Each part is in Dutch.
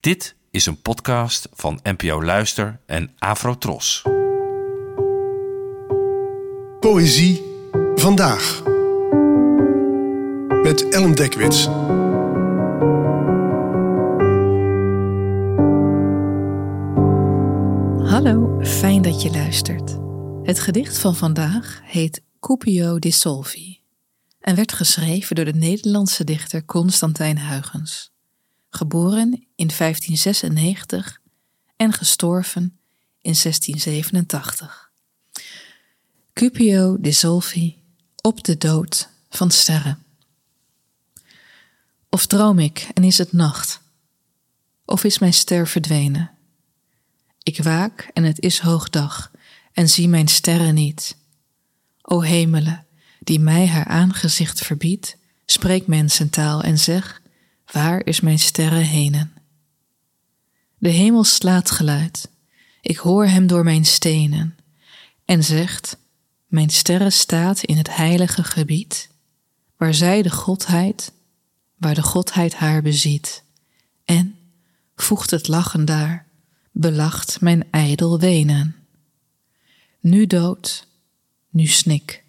Dit is een podcast van NPO Luister en Afrotros. Poëzie vandaag. Met Ellen Dekwits. Hallo, fijn dat je luistert. Het gedicht van vandaag heet Cupio Dissolvi en werd geschreven door de Nederlandse dichter Constantijn Huygens. Geboren in 1596 en gestorven in 1687. Cupio Dissolvi op de dood van sterren. Of droom ik en is het nacht? Of is mijn ster verdwenen? Ik waak en het is hoogdag en zie mijn sterren niet. O hemelen, die mij haar aangezicht verbiedt, spreek mensentaal en zeg, waar is mijn sterren henen? De hemel slaat geluid, ik hoor hem door mijn stenen, en zegt, mijn sterren staat in het heilige gebied, waar zij de godheid, waar de godheid haar beziet, en, voegt het lachen daar, belacht mijn ijdel wenen. Nu dood, nu snik,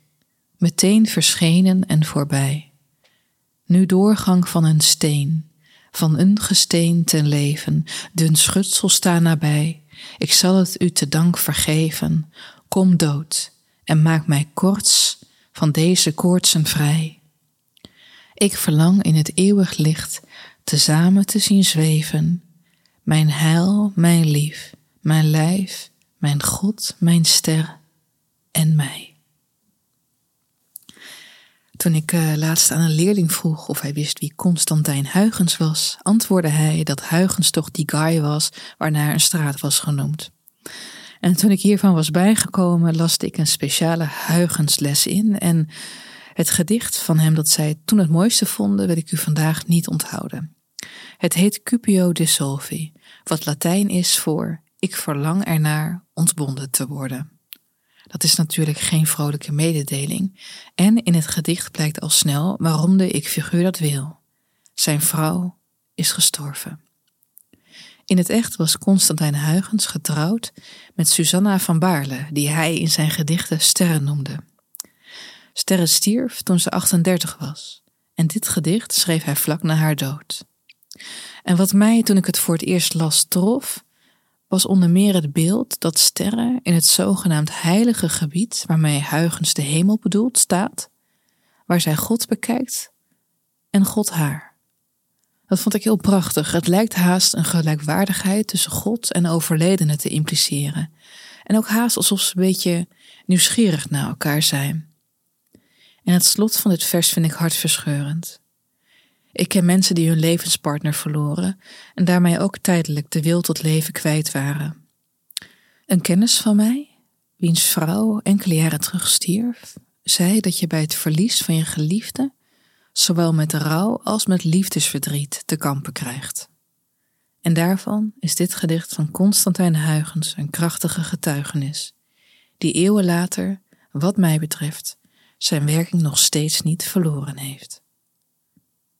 meteen verschenen en voorbij. Nu doorgang van een steen, van een gesteen ten leven, dun schutsel sta nabij. Ik zal het u te dank vergeven. Kom dood en maak mij korts van deze koortsen vrij. Ik verlang in het eeuwig licht tezamen te zien zweven mijn heil, mijn lief, mijn lijf, mijn God, mijn ster en mij. Toen ik uh, laatst aan een leerling vroeg of hij wist wie Constantijn Huygens was, antwoordde hij dat Huygens toch die guy was waarnaar een straat was genoemd. En toen ik hiervan was bijgekomen, laste ik een speciale Huygensles in en het gedicht van hem dat zij toen het mooiste vonden, wil ik u vandaag niet onthouden. Het heet Cupio Dissolvi, wat Latijn is voor ik verlang ernaar ontbonden te worden. Dat is natuurlijk geen vrolijke mededeling en in het gedicht blijkt al snel waarom de ik-figuur dat wil. Zijn vrouw is gestorven. In het echt was Constantijn Huygens getrouwd met Susanna van Baarle, die hij in zijn gedichten Sterren noemde. Sterren stierf toen ze 38 was en dit gedicht schreef hij vlak na haar dood. En wat mij toen ik het voor het eerst las trof, was onder meer het beeld dat sterren in het zogenaamd heilige gebied, waarmee Huygens de hemel bedoelt, staat, waar zij God bekijkt en God haar. Dat vond ik heel prachtig. Het lijkt haast een gelijkwaardigheid tussen God en overledenen te impliceren. En ook haast alsof ze een beetje nieuwsgierig naar elkaar zijn. En het slot van dit vers vind ik hartverscheurend. Ik ken mensen die hun levenspartner verloren en daarmee ook tijdelijk de wil tot leven kwijt waren. Een kennis van mij, wiens vrouw enkele jaren terug stierf, zei dat je bij het verlies van je geliefde zowel met rouw als met liefdesverdriet te kampen krijgt. En daarvan is dit gedicht van Constantijn Huygens een krachtige getuigenis, die eeuwen later, wat mij betreft, zijn werking nog steeds niet verloren heeft.